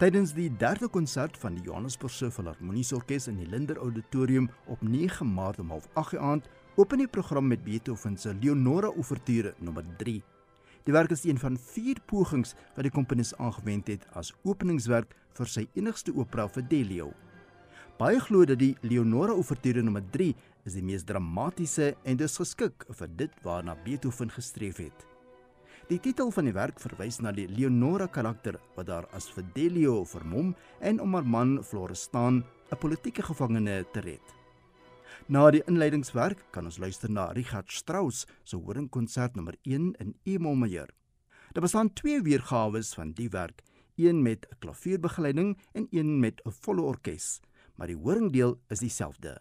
Tydens die derde konsert van die Johannesburgse Filharmoniese Orkees in die Linder Auditorium op 9 Maart om 08:30 aand, open die program met Beethoven se Leonora Ouverture nommer 3. Die werk is een van vier pogings wat die komponis aangewend het as openingswerk vir sy enigste opera Fidelio. Baie glo dat die Leonora Ouverture nommer 3 is die mees dramatiese en dus geskik vir dit waarna Beethoven gestreef het. Die titel van die werk verwys na die Leonora karakter wat daar as Fidelio vermom en om haar man Florestan, 'n politieke gevangene, te red. Na die inleidingswerk kan ons luister na Richard Strauss se horingkonsert nommer 1 in E-mol majeur. Daar bestaan twee weergawe van die werk, een met 'n klavierbegeleiding en een met 'n volle orkes, maar die horingdeel is dieselfde.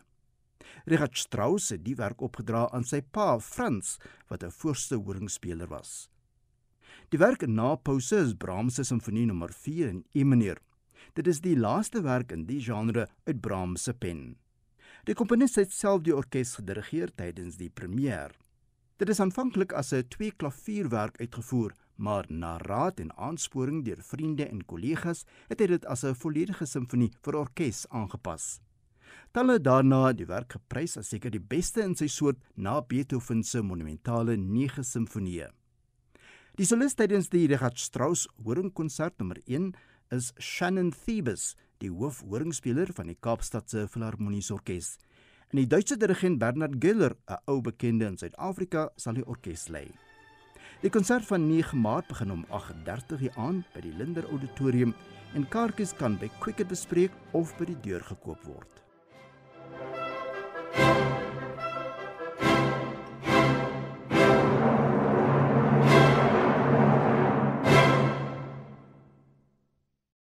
Richard Strauss het die werk opgedra aan sy pa Frans, wat 'n voorste horingspeler was. Die werk na Pouse is Brahms se simfonie nommer 4 in E mineur. Dit is die laaste werk in die genre uit Brahms se pen. Die komponis het self die orkes gedirigeer tydens die premier. Dit is aanvanklik as 'n twee klavierwerk uitgevoer, maar na raad en aansporing deur vriende en kollegas het hy dit as 'n volledige simfonie vir orkes aangepas. Talle daarna die werk geprys as seker die beste in sy soort na Beethoven se monumentale 9 simfonieë. Die solis tydens die Richard Strauss horingkonsert nommer 1 is Shannon Thebes, die hoofhoringspeler van die Kaapstadse Filharmoniese Orkees. En die Duitse dirigent Bernard Güller, 'n ou bekende in Suid-Afrika, sal die orkes lei. Die konsert van 9 Maart begin om 8:30 die aand by die Linder Auditorium en kaartjies kan by Quicket bespreek of by die deur gekoop word.